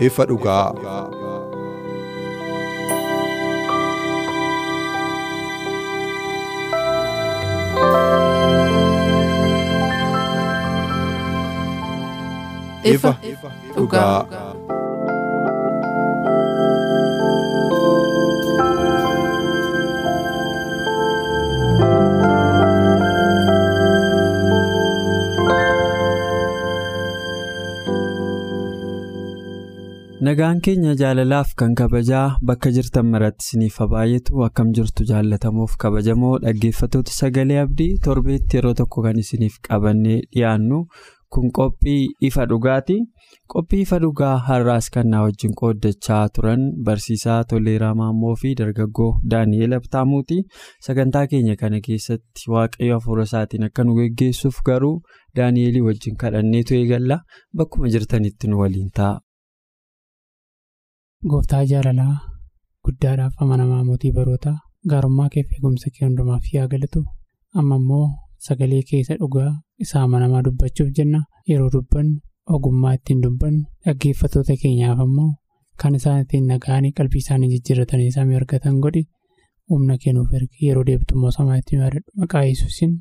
Ifa dhugaa. Ifa dhugaa. Nagaan keenya jaalalaaf kan kabajaa bakka jirtan maratti isiniif baay'atu akkam jirtu jaallatamuuf kabajamoo dhaggeeffattoota sagalee abdii torbeetti yeroo tokko kan isiniif qabannee dhiyaannu kun qophii ifa dhugaati. Qophii ifa dhugaa har'aas kan na wajjin qooddachaa turan barsiisaa Toleeraa Maammoo fi dargaggoo Daani'eel Abtaamuuti. Sagantaa keenya kana keessatti waaqayyo hafuura isaatiin akka nu geggeessuuf garuu Daani'eelii wajjin kadhanneetu eegalla bakkuma jirtanitti nu waliin ta'a. Gooftaa jaalalaa guddaadhaaf amanamaa mootii barootaa gaarummaa kee fi eegumsa kee hundumaaf yaa galatu amma immoo sagalee keessa dhugaa isaa amanamaa dubbachuuf jenna yeroo dubbannu ogummaa ittiin dubbannu dhaggeeffattoota keenyaaf ammoo kan isaan ittiin naga'anii qalbii isaanii jijjiirratanii samii argatan godhi humna kennuuf ergi yeroo deebtummoo samaa ittiin yaadadhu maqaa yesuusin.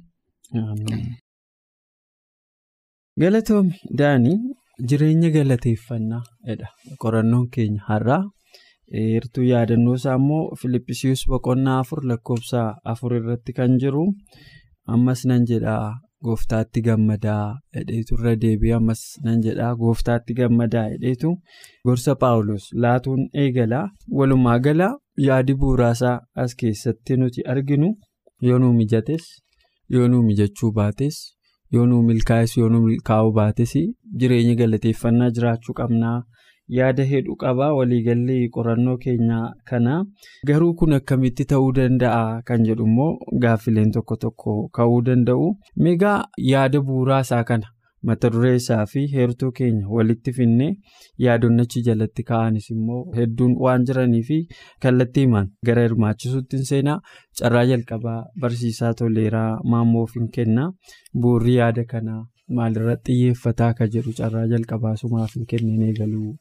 Galatoomi Daanii. Jireenya galateeffannaa jedha. Qorannoon keenya har'aa. Heertuu yaadannoo isaa immoo Filippisius boqonnaa afur lakkoofsa afur irratti kan jiru. Ammas nan jedhaa gooftaatti gammadaa hedheetu irra deebi'ee ammas nan jedhaa gooftaatti gammadaa hedheetu gorsa paawulos laatuun eegalaa walumaa galaa yaadi bu'uuraasaa as keessatti nuti arginu. Yoo nuu mijates yoo nuu mijachuu baates. Yoo nuu milkaa'es yoo nuu milkaa'uu baates jireenya galateeffannaa jiraachuu qabnaa. Yaada hedduu qabaa waliigallee qorannoo keenyaa kana garuu kun akkamitti ta'uu danda'a? Kan jedhu immoo gaaffileen tokko tokko ka'uu danda'u. Meegaa yaada bu'uuraasaa kana mata duree isaa fi heertuu keenya walitti finnee yaadonnachi jalatti ka'anis immoo hedduun waan jiranii fi kallattii himan gara hirmaachisuutti seenaa carraa jalqabaa barsiisaa toleeraa maammoof hin kennaa bu'uurri yaada kanaa maalirratti xiyyeeffataa akka jedhu carraa jalqabaa sumaaf hin kenneen eegaluu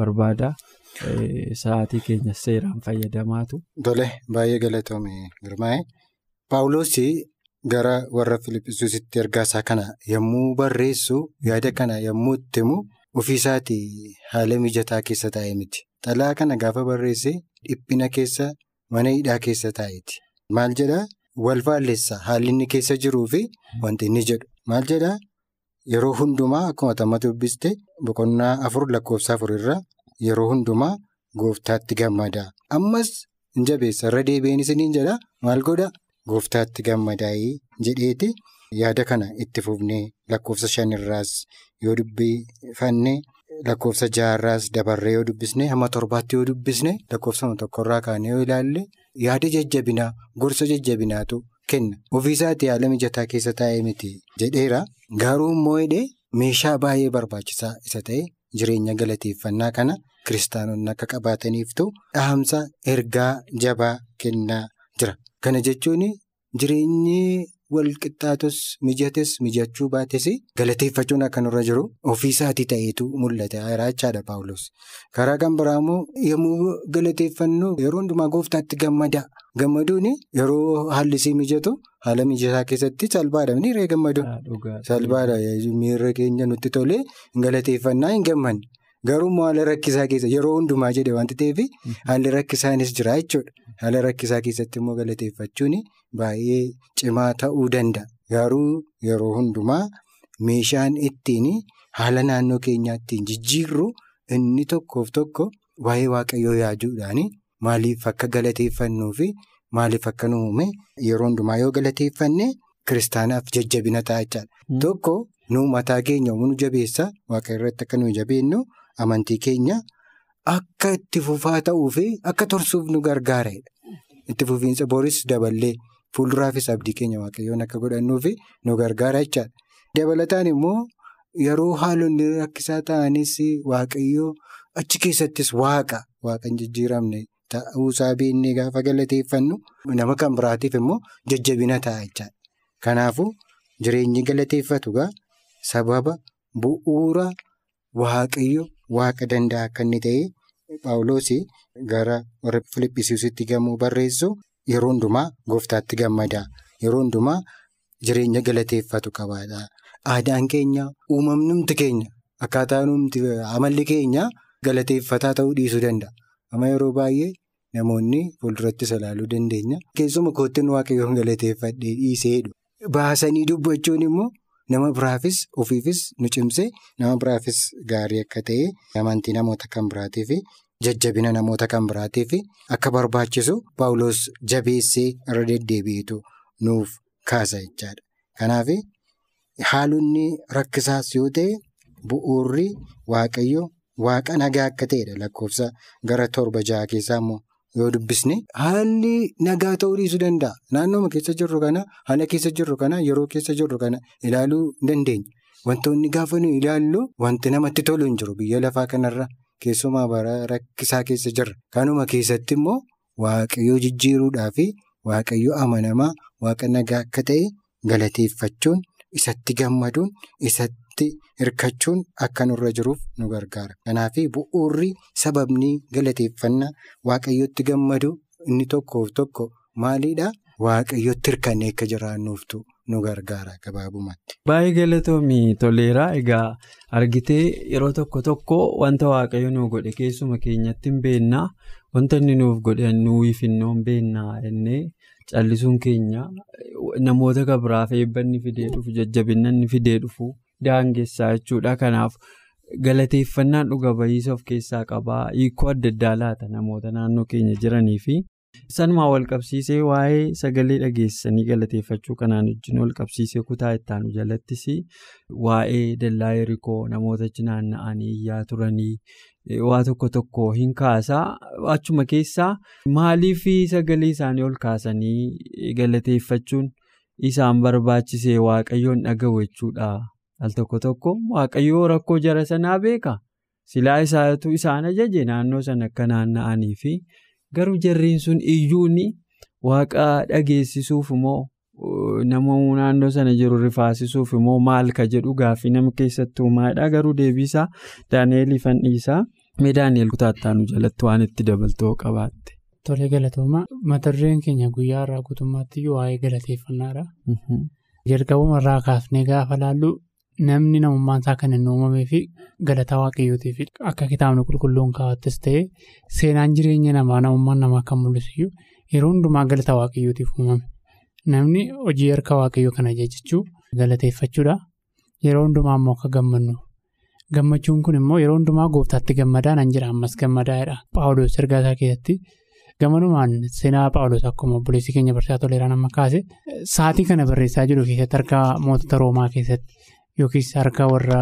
barbaada sa'aatii keenya seeraan fayyadamaatu. Tole baay'ee galatoome girmaa'e paawuloosii. Gara warra Filippisuusitti ergaasaa kana yommuu barreessu yaada kana yommuu itti himu ofiisaatii haala mijataa keessa taa'e miti. Xalaa kana gaafa barreesse dhiphina keessa mana hidhaa keessa taa'eeti. Maal jedhaa wal faalleessaa haalli inni keessa jiruu fi wanti inni jedhu. Maal jedhaa yeroo hundumaa akkuma tammata dubbiste boqonnaa afur lakkoofsa afur irraa yeroo hundumaa gooftaatti gammadaa. Ammas hin jabeessa irra deebi'een isiniin jedhaa maal godhaa? Gooftaatti gammadaa'ee jedheeti yaada kana itti fufnee lakkoofsa shanirraas yoo dubbifannee lakkoofsa jaharraas dabarree yoo dubbisne hamma torbaatti yoo dubbisne lakkoofsa tokkorraa kaanee yoo ilaalle yaada jajjabinaa gorsa jajjabinaatu kenna. Ofiisaatii haala mijataa keessa taa'ee miti jedheera garuu immoo hidhee meeshaa baay'ee barbaachisaa isa ta'e jireenya galateeffannaa kana kiristaanonni akka qabaataniif ta'u dhaamsa ergaa jabaa kennaa. Kana jechuun jireenyi walqixxaatus mijates mijachuu baates galateeffachuun akka nurra jiru ofiisaatii ta'eetu mul'ata jechaadha paawulos. Karaa kan biraa immoo yommuu galateeffannu yeroo hundumaa gooftaatti gammadaa. Gammaduun yeroo haalli isii mijatu haala mijataa keessatti salphaadha. Miirree gammaduun salphaadha. Miirri keenya nutti tolee galateeffannaa hin gammanne. Garuu immoo haala rakkisaa keessa yeroo hundumaa jedhe wanti ta'eef haalli rakkisaanis jira jechuudha. Haala rakkisaa keessatti immoo galateeffachuun baay'ee cimaa ta'uu danda'a. Garuu yeroo hundumaa meeshaan ittiin haala naannoo keenyaa ittiin jijjiirru inni tokkoof tokko waa'ee waaqayyoo yaaduudhaan maaliif akka galateeffannuu fi maaliif akka nu uume yeroo hundumaa yoo galateeffanne kiristaanaaf jajjabina ta'a jechaadha. Tokko nu mataa keenya nu jabeessa waaqa irratti akka nu jabeennu amantii keenya akka itti fufaa ta'uu fi akka tursuuf nu gargaaredha. Itti fufiinsa boris daballee fuulduraafis abdii keenya waaqayyoon akka godhannuuf nu gargaara jechaadha. Dabalataan immoo yeroo haalonni rakkisaa ta'anis waaqayyoo achi keessattis waaqa waaqa hin ta'uusaa beennee gaafa galateeffannu nama kan biraatiif immoo jajjabina ta'a jechaadha. Kanaafuu jireenyi galateeffatu gaa sababa bu'uura waaqayyo waaqa danda'a akka inni ta'e Paawuloos gara warra Filiphisiisitti gamoo barreessu yeroo hundumaa gooftaatti gammada. Yeroo hundumaa jireenya galateeffatu qabaadha. Aadaan keenya uumamnumti keenya akkaataa amalli keenya galateeffataa ta'uu dhiisuu danda'a. Amma yeroo baay'ee namoonni fuuldurattis ilaaluu dandeenya. Keessuma koottiin waaqayyoon galateeffadhee dhiiseedha. Baasanii dubbachuun immoo nama biraafis ofiifis nu cimsee nama biraafis gaarii akka ta'e amantii namoota kan biraatiif jajjabina namoota kan biraatiif akka barbaachisu Paawuloos jabeessee irra deddeebi'itu nuuf kaasa jechaadha. Kanaaf haalonni rakkisaas yoo ta'e bu'uurri waaqayyo waaqa nagaa akka ta'edha lakkoofsa gara torba jaha keessaa immoo. Yoo dubbisne haalli nagaa ta'uu dhiisuu danda'a. Naannooma keessa jirru kana haala keessa jirru kana yeroo keessa jirru kana ilaaluu dandeenya. Wantoonni gaafa nuyi ilaallu wanti namatti tolu hin jiru biyya lafaa kanarra keessumaa bara rakkisaa keessa jirra. Kanuma keessatti immoo waaqayyoo jijjiiruudhaa fi waaqayyoo amanamaa waaqa nagaa akka ta'e galateeffachuun isatti gammaduun isatti hirkachuun akka nurra jiruuf nu gargaara. Kanaaf bu'uurri sababni galateeffannaa waaqayyootti gammadu inni tokkoof tokko maalidhaa? Waaqayyootti hirkannee akka jiraannuuftu nu gargaara gabaabumatti. Baay'ee galatoomii toleeraa egaa argitee yeroo tokko tokko wanta waaqayyo nuuf godhe keessuma keenyatti hin beennaa wanta inni nuuf godhe nuuf hin beennaa jennee callisuun keenya namoota kan biraaf eebbanni fidee dhufu jajjabinna inni fidee dhufu daangessaa jechuudha. Kanaaf galateeffannaan dhuga ba'iisa of keessaa qabaa hiikoo adda addaa laata namoota naannoo keenya jiranii fi sanumaa wal qabsiisee waa'ee sagalee dhageessanii galateeffachuu kanaan wajjin wal qabsiisee kutaa ittaanu jalattis waa'ee dallaa yerikoo namoota achi naanna'anii iyyaa turanii waa tokko tokko hin kaasaa achuma keessaa maaliif sagalee isaanii ol kaasanii galateeffachuun isaan barbaachisee waaqayyoon dhaga'u jechuudha. Al tokko tokko waaqayyoo rakkoo jara sanaa beeka silaa isaatu isaan ajaje naannoo sana akka naanna'anii fi garuu jarreen sun iyyuun waaqa dhageessisuuf immoo nama naannoo sana jiru rifaasisuuf immoo maal ka jedhu gaaffii nama keessatti uumaadha garuu deebiisaa daani'eel fandhiisaa mee daani'eel kutaattaanu jalatti waan itti dabaltoo qabaatte. Tolee galatooma mata dureen keenya guyyaa irraa guutummaatti waa'ee galateeffannaadha. Jalqabuma irraa kaafnee gaafa laallu namni namummaan isaa kan inni uumamee fi galataa waaqayyootiif akka kitaabni qulqulluun kaawwattes ta'ee seenaan jireenya namaa namummaan namaa kan mul'isu yeroo hundumaa galataa waaqayyootiif uumame. Namni hojii harka waaqayyoo kana jechuu galateeffachuudha. Yeroo hundumaa immoo akka gammannu. Gammachuun kun immoo yeroo hundumaa gooftaatti gammadaa nan jira ammas gammadaadha. Paawuloos ergaa isaa keessatti gammadumaan seenaa Paawuloos akkuma obboleessi keenya barsiisaa toleeraan amma kaase sa'aatii kana barreessaa jiru keessatti harka mootota Roomaa keessatti yookiis harka warra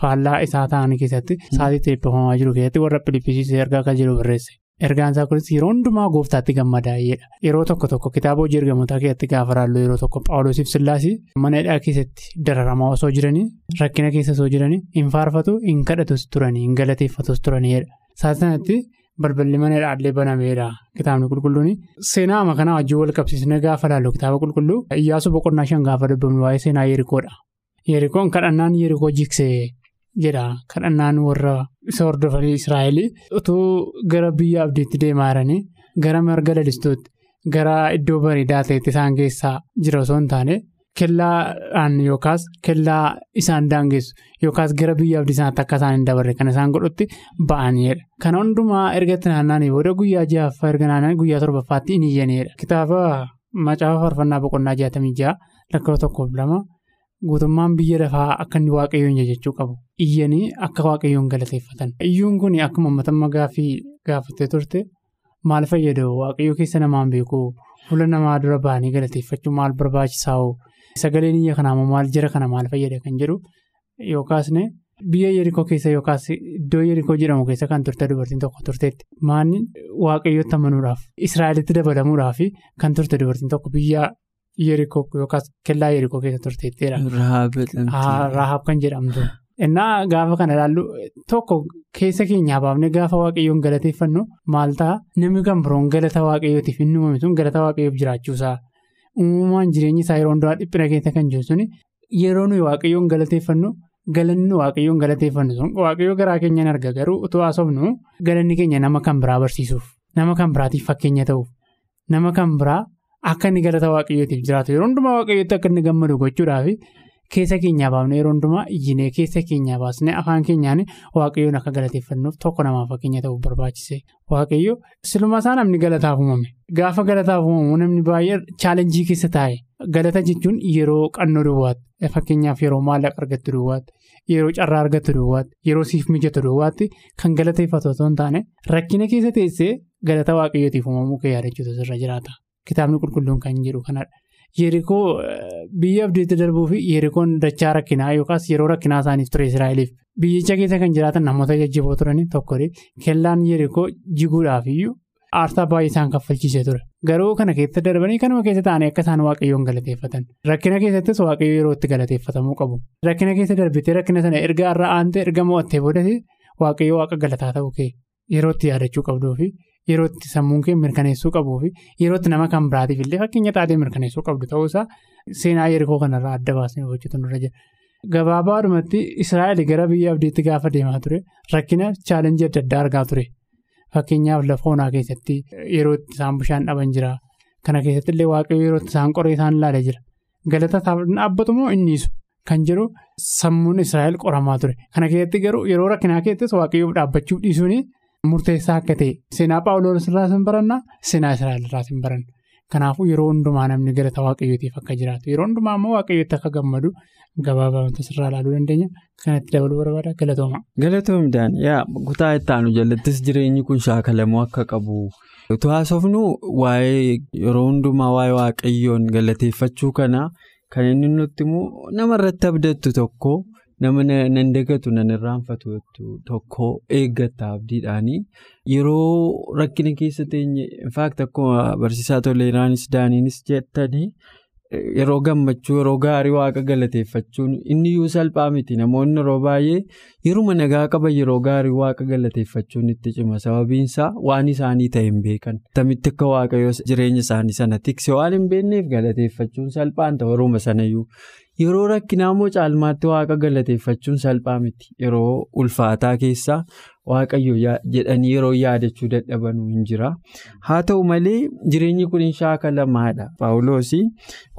faallaa isaa ta'anii keessatti sa'aatii eebbifamaa jiru keessatti warra Filippisiisee ergaa kan jiru barreesse. Ergaan isaa kunis yeroo hundumaa gooftaatti gammadaa'eedha. Yeroo tokko tokko kitaaba hojii ergamootaa keessatti gaafa raallu yeroo tokko Paawuloosiif Sillaasii mana hidhaa keessatti dararamaa osoo jiranii rakkina keessa osoo jiranii hin faarfatu hin kadhatus turanii hin galateeffatus turaniidha. Saa sanatti balballi mana hidhaallee banameedha kitaabni qulqulluun. Seenaa ama kanaa wajjin wal qabsiisnee gaafa laallu kitaaba qulqulluu Iyyaasuu boqonnaa shan gaafa dubbifnu waa'ee seenaa Yerikoodha. Yerikoon kadhannaan Yerikoo jiksee jedha kadhannaan warra isa hordofanii Israa'el utuu gara biyya abdiitti deemaa jiranii gara marga lalistuutti gara iddoo bareedaa ta'etti isaan keessaa jira osoo hin taane kellaadhaan yookaas kellaa isaan daangessu yookaas gara biyya abdii isaaniitti akka isaan hin dabarre kan isaan godhutti ba'aniidha. Kana hundumaa ergatti naanna'anii booda guyyaa ja'affaa erga naanna'anii guyyaa torbaffaatti hin iyyaneedha. Kitaaba macaafa faarfannaa boqonnaa jaatamii ja'a lakkoofsa tokkoof lama. Guutummaan biyya lafaa akka inni waaqayyoon jechuu qabu. Iyyanii akka waaqayyoon galateeffatan. Iyyuun kun akkuma uummata gaaffii gaafattee turte maal fayyada waaqayyoo keessa namaan beeku fuula namaa dura ba'anii galateeffachuu maal barbaachisaa sagaleen iyya kanaa maal jira kana maal fayyada kan jedhu yookaas biyya yerikoo keessa yookaas iddoo yerikoo jedhamu keessa kan turte dubartiin tokko turteetti maanni waaqayyootti amanuudhaaf israa'elitti dabalamuudhaaf kan turte dubartiin tokko biyya yerikoo yookaas kellaa yerikoo keessa turteetteedha. Rahaab kan jedhamtu. Innaa gaafa kana ilaallu tokko keessa keenyaa baafnee gaafa waaqayyoon galateeffannu maal ta'a namni kan biroon galata waaqayyootiif hin uumame sun galata waaqayyoof jiraachuusaa uumamaan jireenyi isaa yeroo hundumaa dhiphina keessa kan jiru suni yeroo nuyi waaqayyoon galateeffannu galanni waaqayyoon galateeffannu sun waaqayyoo garaa keenyaan arga garuu utuu haasofnu galanni keenya nama kan biraa barsiisuuf nama kan biraatiif fakkeenya ta'uuf nama kan biraa akka inni galata waaqayyootiif jiraatu yeroo hundumaa waaqayyootti akka inni gammadu gochuudhaaf. Keessa keenyaa baafnee yeroo hundumaa iyyinee keessa keenyaa baasnee afaan keenyaan waaqayyoon akka galateeffannuuf tokko namaaf fakkeenya ta'uuf barbaachise. Waaqayyo silumaa isaa namni galataaf uumame. Gaafa galataaf uumamu namni baay'ee chaalenjii keessa taa'e. Galata jechuun yeroo qannoo duwwaatti fakkeenyaaf yeroo maallaqa argattu duwwaatti yeroo carraa argattu duwwaatti yeroo siif mijatu duwwaatti kan galateeffatu otoo hin taane rakkina keessa teessee galata waaqayyootiif uumamuu Kitaabni qulqulluun kan jedhu kanadha. Yerikoo biyya abdiitti darbuu fi yerikoon dachaa rakkinaa yookaas yeroo rakkinaa isaaniif ture Israa'eliif biyyicha keessa kan jiraatan namoota jajjaboo turanii tokkodha. Kellaan yerikoo jiguudhaaf iyyuu aarsaa baay'ee isaan kaffalchiisee ture. Garuu kana keessa darbanii kanuma keessa ta'anii akka isaan waaqayyoon galateeffatan. Rakkina keessattis waaqayyoo yeroo itti galateeffatamuu qabu. Rakkina keessa darbitee rakkina sana erga irra aantee erga mo'attee boodatti waaqayyoo waaqa galataa ta'uu kee yeroo itti yaadachuu qabduufi. Yeroo itti sammuun kee mirkaneessuu qabuu fi yeroo itti nama kan biraatiif illee fakkeenya taatee mirkaneessuu qabdu ta'uusaa seenaa yerikoo kanarraa adda baasnee hojjetu nurra jira. Gabaabaadhumatti Israa'el gara biyya abdiitti gaafa deemaa ture rakkina chaalenjii adda addaa argaa ture. Fakkeenyaaf lafa onaa keessatti yeroo itti isaan bishaan dhaban jira. Kana keessatti illee waaqayyoo yeroo itti isaan qoree isaan ilaalee jira. Galata dhaabbatu moo innisu kan jedhu sammuun Israa'el qoramaa ture. Kana keessatti garuu yeroo rakkinaa keessattis waaqayyoof dhaabbachuu dhiisuun. Murteessaa akka ta'e seenaa paawuloos irraas hin barannaa seenaa israa'el irraas hin baranna. Kanaafuu yeroo hundumaa namni galata waaqayyootiif akka jiraatu yeroo hundumaa immoo waaqayyootti akka gammadu gabaabamata sirraa ilaaluu dandeenya. Kanatti dabaluu barbaada. Galatooma. galatoomidhaan yaa kutaa itti aanu jalattis jireenyi kun shaakalamuu akka qabu. Utuu haasofnu waa'ee yeroo hundumaa waa'ee waaqayyoon galateeffachuu kana kan inni nutti immoo namarratti abdattu tokko. Nama nan dagatu nan irraanfatu tokko eeggatta abdiidhaanii yeroo rakkina keessa teenye infaakti akkuma barsiisaa toleeraanis daaniinis jettanii yeroo gammachuu yeroo gaarii waaqa galateeffachuun inni iyyuu salphaa miti. Namoonni yeroo baay'ee yeruma nagaa qaban yeroo gaarii waaqa galateeffachuun itti cima. Sababiinsaa waan isaanii ta'e hin beekan. Tamitti akka waaqayyoo jireenya isaanii sana tikse waan hin beekneef galateeffachuun salphaan ta'u yeruma sanayyuu. Yeroo rakkinaa immoo caalmaatti waaqa galateeffachuun salphaa miti. Yeroo ulfaataa keessaa waaqayyo jedhanii yeroo yaadachuu dadhabanuu hin jira. Haa ta'u malee jireenyi kun hin shaakalamaadha paawuloos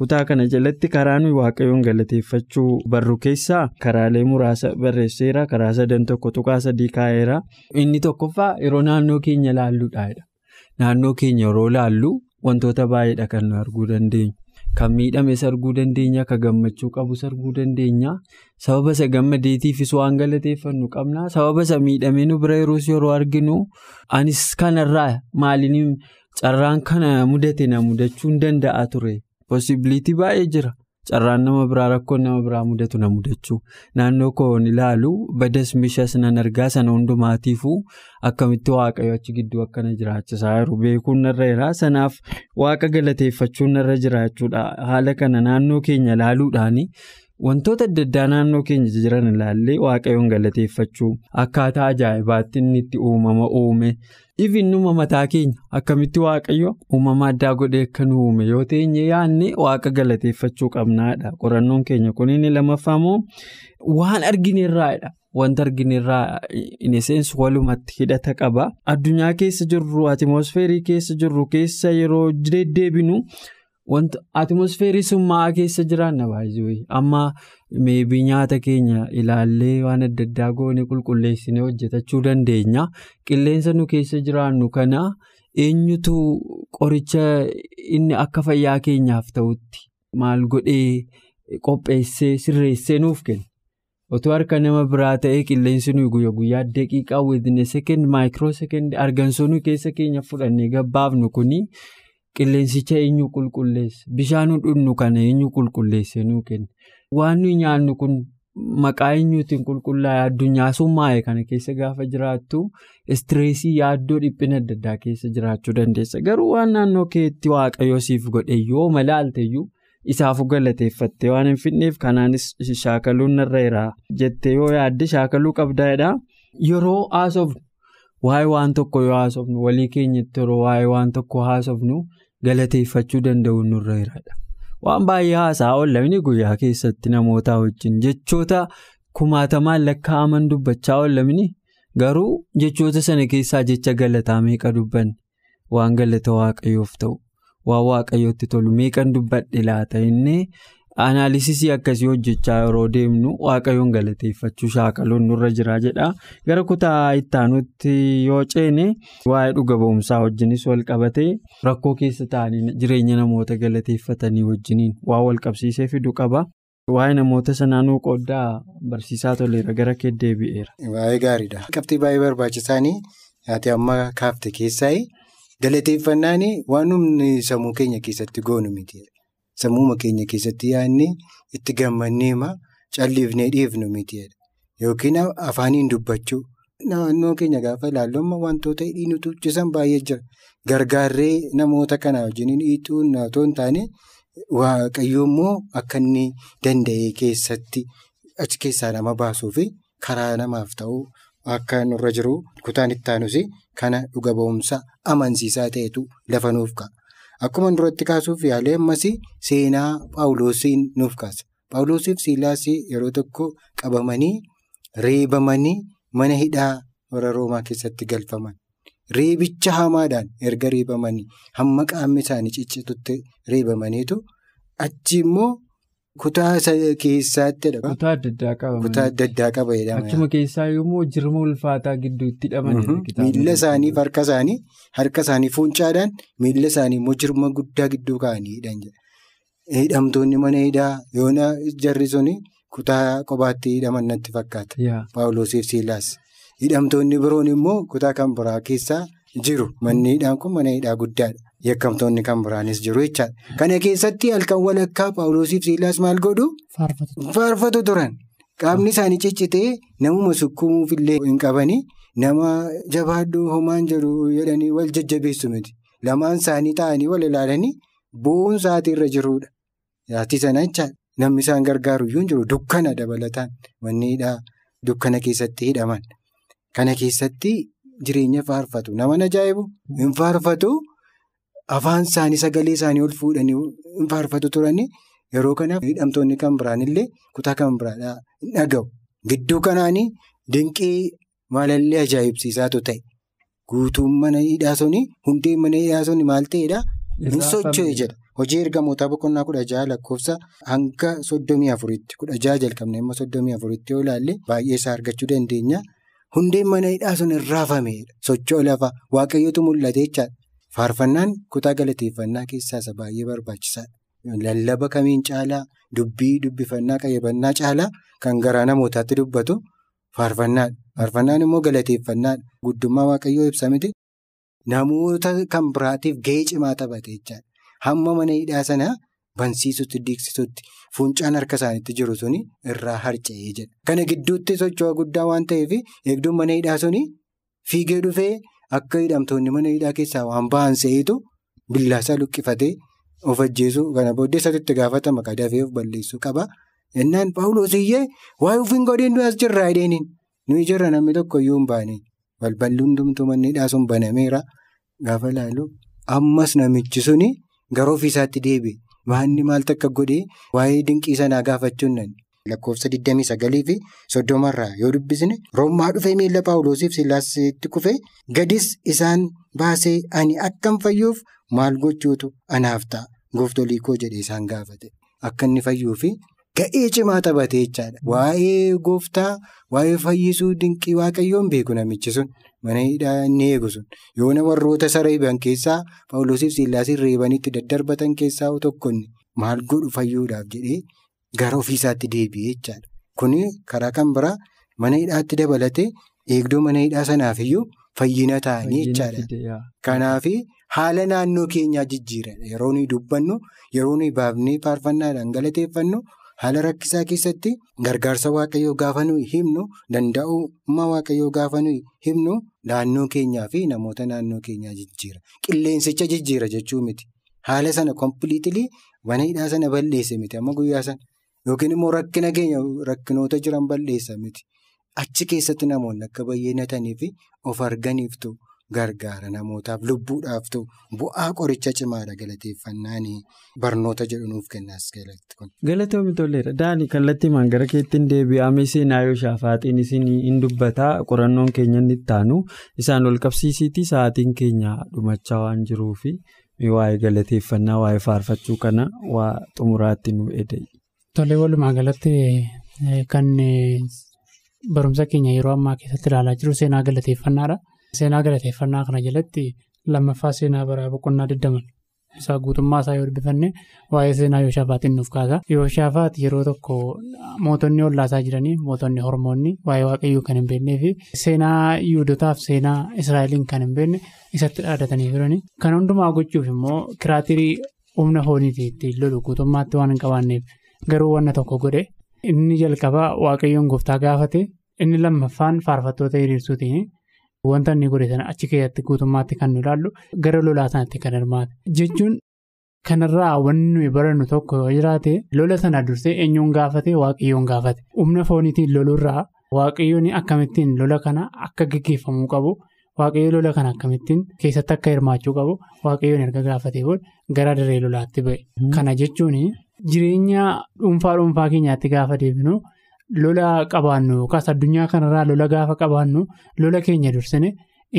kutaa kana jalatti karaa nuyi waaqayyoon galateeffachuu barru keessaa karaalee muraasa barreesseera karaa sadan tokko tuqaa sadii kaa'eera. Inni tokkoffaa yeroo naannoo keenya laalluudhaadha naannoo keenya yeroo laallu wantoota baay'eedha kan nu arguu dandeenyu. Kan miidhames arguu dandeenya kan gammachuu qabus arguu dandeenya. Sababa isa gammadeetiifis waan galateeffannu qabna. Sababa isa miidhamee nu bira yeroos yeroo arginu anis kanarraa maaliin carraan kana mudate na mudachuu danda'a ture. Possibilitii baay'ee jira carraan nama biraa rakkoon nama biraa mudatu na mudachuu. Naannoo koon ilaalu. Badas mishas nan argaa sana hundumaatiifuu akkamitti waaqayyo achi gidduu akkana jiraachisaa jiru. Beekuun narra jira sanaaf waaqa galateeffachuun narra jiraachuudha. Haala kana naannoo keenya ilaaluudhaani wantoota adda addaa naannoo keenya jiran ilaallee waaqayyoon galateeffachuu akkaataa ajaa'ibaatti inni itti uumama uume ifinnuma mataa keenya akkamitti waaqayyo uumama addaa godhee akka nu uume yoo teenye yaadne waaqa galateeffachuu qabnaadha qorannoon keenya kun inni lammaffaa immoo waan argineerraadha. Wanta argineerraa ineseensi walumatti hidhata qaba. Addunyaa keessa jirru atiimosfeerii keessa jirru keessa yeroo deddeebinu wanta atiimosfeerii summaa keessa jiraanna baay'ee amma meebii nyaata keenya ilaallee waan adda addaa goone qulqulleessinee hojjetachuu dandeenya. Qilleensa nu keessa jiraannu kana eenyutu qoricha inni akka fayyaa keenyaaf ta'utti maal godhee qopheessee sirreessee nuuf kenna. Otoo harka nama biraa ta'ee qilleensi nuyi guyyaa guyyaa daqiiqaa within second maayikiroo second argansoonni keessa keenya fudhannee gabbaafnu kuni qilleensicha eenyu qulqulleessa bishaan dhugnu kana eenyu qulqulleessee nuu kenna waan nuyi nyaannu kun maqaa eenyuutiin qulqullaa'e addunyaa summaa'e kana keessa gaafa jiraattu istireesii yaaddoo dhiphina adda addaa keessa jiraachuu dandeessa garuu waan naannoo keetti waaqayyoo siif godhe yoo malaalteyyuu. Isaafu galateeffattee waan hin fidneef kanaanis shaakaluun narra jira jettee yoo yaadde shaakaluu qabdaadha. Yeroo haasofnu waa'ee waan tokko yoo haasofnu walii keenyatti yeroo waa'ee waan tokko haasofnu galateeffachuu danda'u nurra jiraadha. Waan baay'ee haasaa oolamni guyyaa keessatti namoota wajjin jechoota kumaatamaan lakkaa'aman dubbachaa oolamni garuu jechoota sana keessaa jecha galataa meeqa dubbanne waan galata waaqayyoof ta'u. Waan waaqayyootti tolu meeqan dubbadhe laata inni anaalisisii akkasii hojjechaa yeroo deemnu waaqayyoon galateeffachuu shaakaluun nurra jira jedha gara kutaa ittaanutti yoo ceene waa'ee dhuga ba'umsaa wajjinis wal qabatee rakkoo keessa ta'anii jireenya namoota galateeffatanii wajjiniin waan wal qabsiisee fidu qaba. Waa'ee namoota sanaanuu qooddaa barsiisaa toleera gara kee deebi'eera. Baay'ee gaariidha. Qabxii baay'ee barbaachisaanii ati amma kaafte keessaa. Galateeffannaan waan humni sammuu keenya keessatti goonu miti. Sammuu keenya keessatti yaadni itti gammannee calliifnee dhiifnu miti. Yookiin afaaniin dubbachuu. Naannoo keenya gaafa ilaallu wantoota hidhiin tuchisan baay'ee jira. Gargaarree namoota kana wajjin hiixuun otoo hin taane waaqayyo immoo akka inni danda'e keessatti achi keessaa nama baasuu fi karaa namaaf ta'uu akka nurra jiru kutaan itti aanus kana dhuga ba'umsa amansiisaa ta'etu lafa nuuf ka'a. Akkuma duratti kaasuuf yaalee ammas seenaa Paawuloosiin nuuf kaasa. Paawuloosiif Siilaas yeroo tokko qabamanii reebamanii mana hidhaa warra Roomaa keessatti galfaman. Reebicha hamaadhaan erga reebamanii hamma qaamni isaanii ciccitutti reebamaniitu achi immoo kutaa keessaatti Kutaa adda addaa qaba. Kutaa adda addaa qaba jedhama. Achuma keessaa yommuu jirma ulfaataa gidduutti hidhaman. Miila isaanii harka isaanii harka isaanii fuuncaadhaan miila isaanii immoo jirma guddaa gidduu kaa'anii hidhan jedha. Hidhamtoonni mana hidhaa yoona jarri suni kutaa kophaatti hidhaman natti fakkaata. Paawuloosiif Siilaas. Hidhamtoonni biroon immoo kutaa kan biraa keessaa jiru. Manni hidhaan kun mana hidhaa guddaadha. Yakkamtoonni kan biraanis jiru jechaadha. Kana keessatti halkan walakkaa Paawuloosiif Siilaas maal godhu? Faarfatu turan. Qaamni isaanii ciccitee namuma sukkuumuufillee hin qabanii nama jabaadhuu homaan jiru jedhanii wal jajjabeessu miti. Lamaan isaanii taa'anii wal ilaalanii bu'uun sa'aatii irra jirudha. Sa'aatii sana jechaadha. Namni isaan gargaaru iyyuu hin jiru. Dukkana dabalataan manni dukkana keessatti hidhaman. Kana keessatti jireenya faarfatu. Nama ajaa'ibu hin faarfatu. Afaan isaanii sagalee isaanii ol fuudhanii faarfatu turanii yeroo kanaaf hidhamtoonni kan biraan illee kutaa kan biraadhaa hin dhaga'u. Gidduu kanaanii dinqii maalallee ajaa'ibsiisaatu ta'e. Guutuun mana hidhaa suni hundeen mana hidhaa suni maal ta'edhaa? Hin socho'e jedha. Hojii ergamoota boqonnaa kudha jaha lakkoofsa hanga soddomii afuritti kudha jaha jalqabnee amma soddomii afuritti yoo ilaalle baay'ee isaa argachuu dandeenya. Hundeen mana hidhaa sun hin raafameedha. Socho'u lafa waaqayyootu mul'ate jechaadha. Faarfannaan kutaa galateeffannaa keessaa isa baay'ee barbaachisaadha. Lallaba kamiin caalaa dubbii dubbifannaa qayyabannaa caalaa kan garaa namootaatti dubbatu faarfannaadha. Faarfannaan immoo galateeffannaadha. Guddummaa waaqayyoo ibsa miti. Namoota kan biraatiif gahee cimaa taphate jechaadha. Hamma mana hidhaa sanaa bansiisutti diigsisutti fuuncaan harka isaaniitti jiru suni irraa harca'ee jedha. Kana gidduutti socho'a guddaa waan ta'eef eegduun mana hidhaa suni fiigee dhufee akka hidhamtoonni mana hidhaa keessaa waan ba'an se'eetu billaasaa luqqifatee of ajjeesuu kana booddee isaatti gaafatama qadafee of balleessuu qaba. Innaan Paawuloos iyyee waa'ee ofiin godheen nuyi as jirraa hidheeniin nuyi jirra namni tokko iyyuu hin baane. Balballi hundumtuu manni hidhaa sun banameera. Gaafa ilaalu ammas namichi suni gara ofiisaatti deebi'e. Maanni maaltu akka godhee waa'ee dinqii sanaa gaafachuun nan lakkoofsa 29 fi 30 irraa yoo dubbisne roommaa dhufee miila paawuloosiif sillaasitti kufee gadis isaan baasee ani akkam fayyuuf maal gochuutu anaaf ta'a gooftolii koo jedhee isaan gaafate akka inni fayyuufi ga'ee cimaa taphate jechaadha. Waa'ee gooftaa waa'ee fayyisuu dinqii waaqayyoon beeku namichi sun mana hidhaa inni eegu sun yoona warroota isa reeban keessaa paawuloosiif sillaasiin reebanitti daddarbatan keessaa tokko maal godhu fayyuudhaaf jedhee gara ofiisaatti deebi'ee jechaadha. Kuni karaa kan biraa mana hidhaatti dabalatee eegdoo mana hidhaa sanaafiyyuu fayyina ta'anii jechaadha. Kanaaf haala naannoo keenyaa jijjiiradha. Yeroo nuyi dubbannu yeroo nuyi baafnee faarfannaadhaan galateeffannu haala rakkisaa keessatti gargaarsa waaqayyoo gaafa nuyi himnu danda'ummaa waaqayyoo gaafa nuyi himnu naannoo keenyaa fi namoota naannoo keenyaa jijjiira. Qilleensicha jijjiira jechuu miti. Haala sana kompiliitilii mana hidhaa sana balleesse miti amma guyyaa sana yookiin immoo rakkina keenya rakkinoota jiran balleessa miti. Achi keessatti namoonni akka baay'inatanii fi of arganiiftu gargaara namootaaf lubbuudhaaf ta'u bu'aa qoricha cimaadha galateeffannaan barnoota jedhu nuuf kennaas galatti kun. Galatoomii tolleedha. Daanii kallattii maan gara keettiin deebi'amee seenaa Yooshaafaaxiin isin hin dubbataa qorannoon keenya inni itti aanu isaan ol qabsiisiitii sa'aatiin keenya dhumachaa waan jiruufi waa'ee galateeffannaa waa'ee faarfachuu kana waa xumuraatti nu eda'e. Tolee walumaa galatti kan barumsa keenya yeroo ammaa keessatti ilaalaa jiru seenaa galateeffannaadha. Seenaa galateeffannaa kana jalatti lammaffaa seenaa bara boqonnaa 20 isaa guutummaa isaa yoo dubbifanne waa'ee seenaa Yooshafaatiin nuuf kaasa. Yooshafaat yeroo tokko mootonni ollaasaa jiranii mootonni hormoonni waa'ee waaqayyoo kan hin beeknee fi seenaa Yihudotaaf seenaa Israa'eliin kan hin beekne isatti dhaadatanii turani. Kan hundumaa gochuuf immoo kiraatirii humna fooniitii ittiin lolu guutummaatti waan hin qabaanneef garuu wanna tokko godhe inni jalqabaa waaqayyoon gooftaa gaafate inni lammaffaan faarfattoota hiriirsuutiin. Wanta inni godhe sana achi keessatti guutummaatti kan nu ilaallu gara lolaa sanatti kan hirmaate. Jechuun kanarraa wanni nuyi barannu tokko yoo jiraate lola sana dursee eenyuun gaafate waaqayyoon gaafate. Humna fooniitiin lolurraa waaqayyoon akkamittiin lola kana akka gaggeeffamuu qabu waaqayyo lola kana akkamittiin keessatti akka hirmaachuu qabu waaqayyoon erga gaafatee booda gara daree lolaatti ba'e. Kana jechuun jireenya dhuunfaa dhuunfaa keenyaatti gaafa deebinu. Lola qabaannu yookaas addunyaa kanarraa lola gaafa qabaannu lola keenya dursine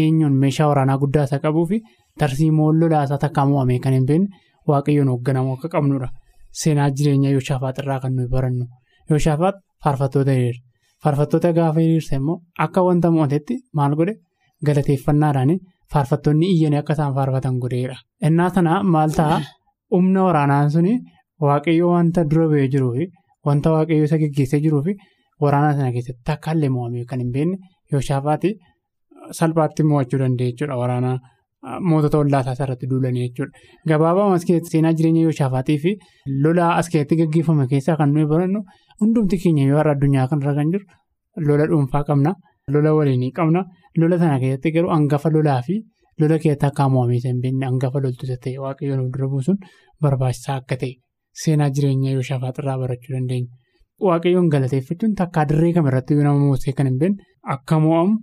eenyuun meeshaa waraanaa guddaa isa qabuu fi tarsiimoon lolaasaa takka mo'amee kan hin beekne waaqayyoon hoogganamu akka qabnudha. Seenaa jireenya Yooshafaat irraa kan nuyi barannu. Yooshafaat faarfattoota hiriira. Faarfattoota gaafa hiriirsa immoo akka wanta mo'atetti maal godhe galateeffannaadhaan faarfattoonni iyyanii akka isaan faarfatan godheera. Innaa sana maal ta'a humna waraanaan suni waaqayyo wanta dura ba'ee jiruufi. Wanta waaqayyo isa geggeessee jiruu fi waraana sana keessatti akka illee mo'amee kan hin beekne Yooshafaati salphaatti mo'achuu danda'e jechuudha. Waraana mootota ollaasaa irratti duulanii jechuudha. Gabaabaa as keessatti seenaa jireenya Yooshafaatii fi lola as keessatti gaggeeffame keessaa kan nuyi barannu hundumti keenya yoo har'a addunyaa kanarra kan jiru lola dhuunfaa qabna. Lola waliinii qabna. Lola sana keessatti garuu hangafa lolaa fi lola keessatti akka mo'amee hin beekne hangafa loltoota ta'e waaqayyoon dura buusuun barbaachisaa akka ta'e. Seenaa jireenya Yooshafaat irraa barachuu dandeenya. Waaqayyoon galateeffachuun takka dirree kamirratti nama moosee kan hin beekne akka mo'amu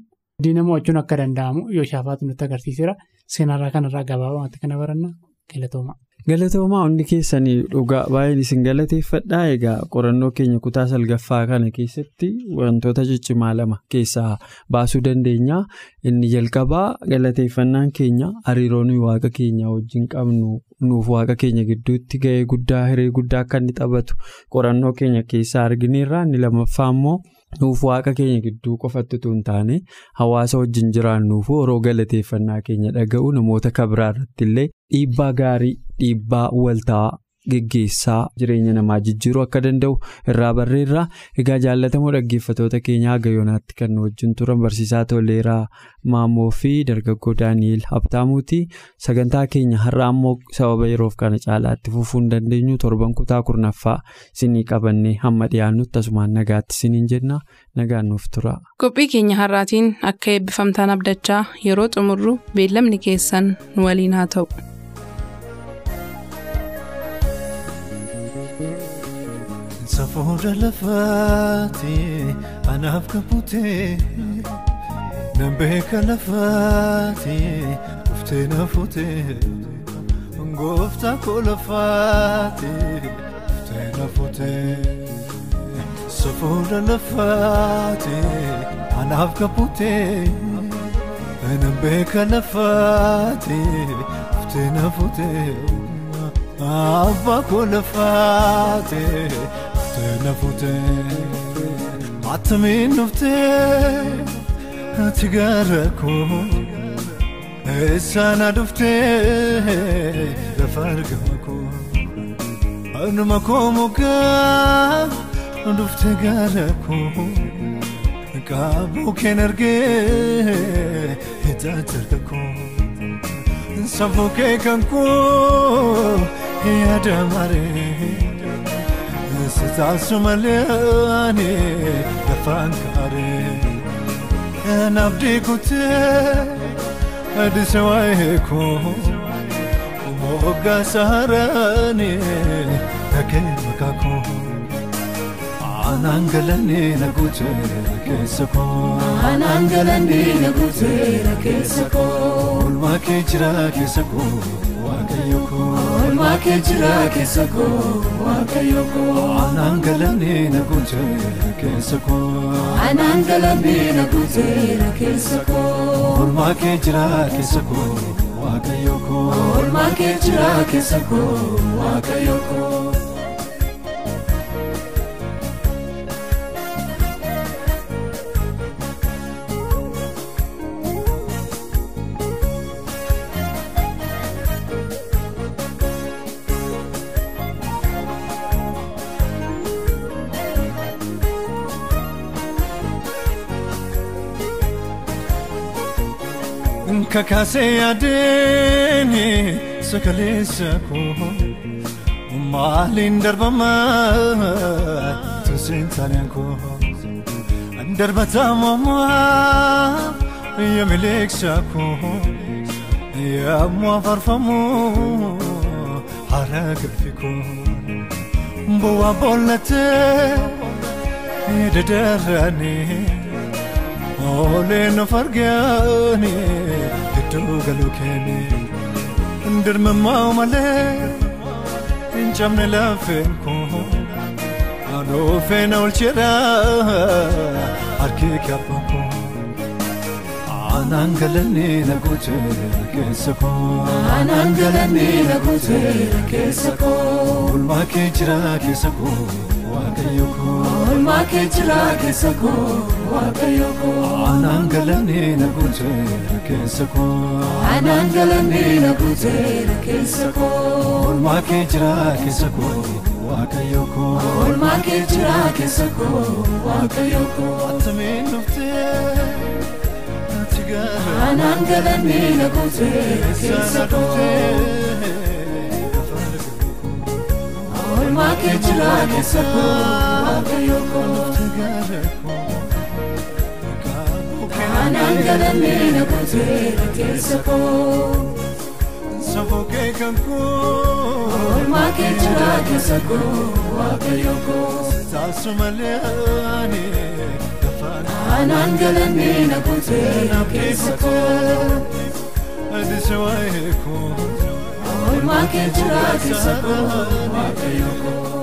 diina mo'achuun akka danda'amu Yooshafaat nutti agarsiiseera. Seenaarraa kanarraa gabaabumatti kana baranna galatooma. Galatoomaa hundi keessanii dhugaa baay'een isin galateeffadhaa egaa qorannoo keenya kutaa salgaffaa kana keessatti wantoota ciccimaa lama keessaa baasuu dandeenya. Inni jalqabaa galateeffannaan keenya hariiroo nuyi waaqa keenya wajjin qabnu nuuf waaqa keenya gidduutti ga'ee guddaa hiree guddaa akka inni taphatu qorannoo keenya keessaa argineerra inni lammaffaa immoo nuuf waaqa keenya gidduu qofatti utuu hin taane hawaasa wajjin jiraannuufu yeroo galateeffannaa keenya dhaga'u namoota kabiraa irratti illee dhiibbaa gaarii dhiibbaa waltaa geggeessaa jireenya namaa jijjiiruu akka danda'u irraa barreerra egaa jaallatamoo dhaggeeffatoota keenyaa haga yoonaatti kan wajjin turan barsiisaa toleeraa maammoo fi dargaggoo daani'eel habtaamuuti sagantaa keenya har'a ammoo sababa yeroof kana caalaatti fufuu hin dandeenyu torban kutaa kurnaffaa isinii qabannee hamma dhiyaannutti asumaan nagaatti isiniin jenna nagaan nuuf tura. qophii keenya har'aatiin akka eebbifamtaan abdachaa yeroo xumurru beellamni keessan nu waliin haa ta'u. Safuudha lafaati anaaf kabutee nan beeka lafaati dhuftee na fuutee gooftaa koo lafaati dhuftee na fuutee safuudha lafaati anaaf kabutee nan beeka lafaati dhuftee na fuutee abbaa koo lafaati. Na fuutee attamiin dhuftee ati gara koo eessaana dhuftee lafa argama koo anuma koo mukaa dhufte gara koo qaabuu keen argee tajaajila koo sammuu kee kan koo yaada maree sitaasu malee ani lafaan kaaree nabdii kutee adise waa'ee koo moggaa saaraanii dhagee maqaa koo. Anaan galanii na guuteera keessa koo. Anaan galanii na guuteera keessa koo. Olmaa kee jira keessa koo. Olmaa kee jira keessa koo waaqayyo koo. Anaan galanii na guuteera keessa koo. Anaan galanii na guuteera keessa koo. Olmaa kee jira keessa koo waaqayyo koo. Olmaa kee jira keessa koo waaqayyo koo. Kakaasee yaadeen sagaleessa koo maaliin darbamaa tusiin taaneen koo darbataa moomaa yamileeksa koo yammoo afarfamuu hara galfi koo bu'aa boollatee dadaranii. Oleen of argaani gidduu galuu keeni dirmamaa malee hin cabne lafeen koo adoofeen oolcheedha harkii kabbaa koo anaan galanii na guuteera keessa koo Anaan galanii na guuteera keessa koo. Olmaa kee jira keessa koo waaqayyo koo Olmaa kee jira keessa koo waaqayyo koo. anaan galanii na guuteera keessa koo. Anaan galanii na guuteera keessa koo. Olmaa kee jira keessa koo waaqayyo koo. Olmaa kee jira keessa koo waaqayyo koo. Attamiin dhuftee ati gara Anaan galanii na guuteera keessa koo. Olmaa kee jira keessa koo waaqayyo koo. Anaan galanii na guuteera keessa koo. Safokee kan koo Olmaa kee jira keessa koo waaqayyo koo. taasu malee lafaan Anaan galanii na guuteera keessa koo. adise waa'ee koo Olmaa kee jira keessa koo waaqayyo koo.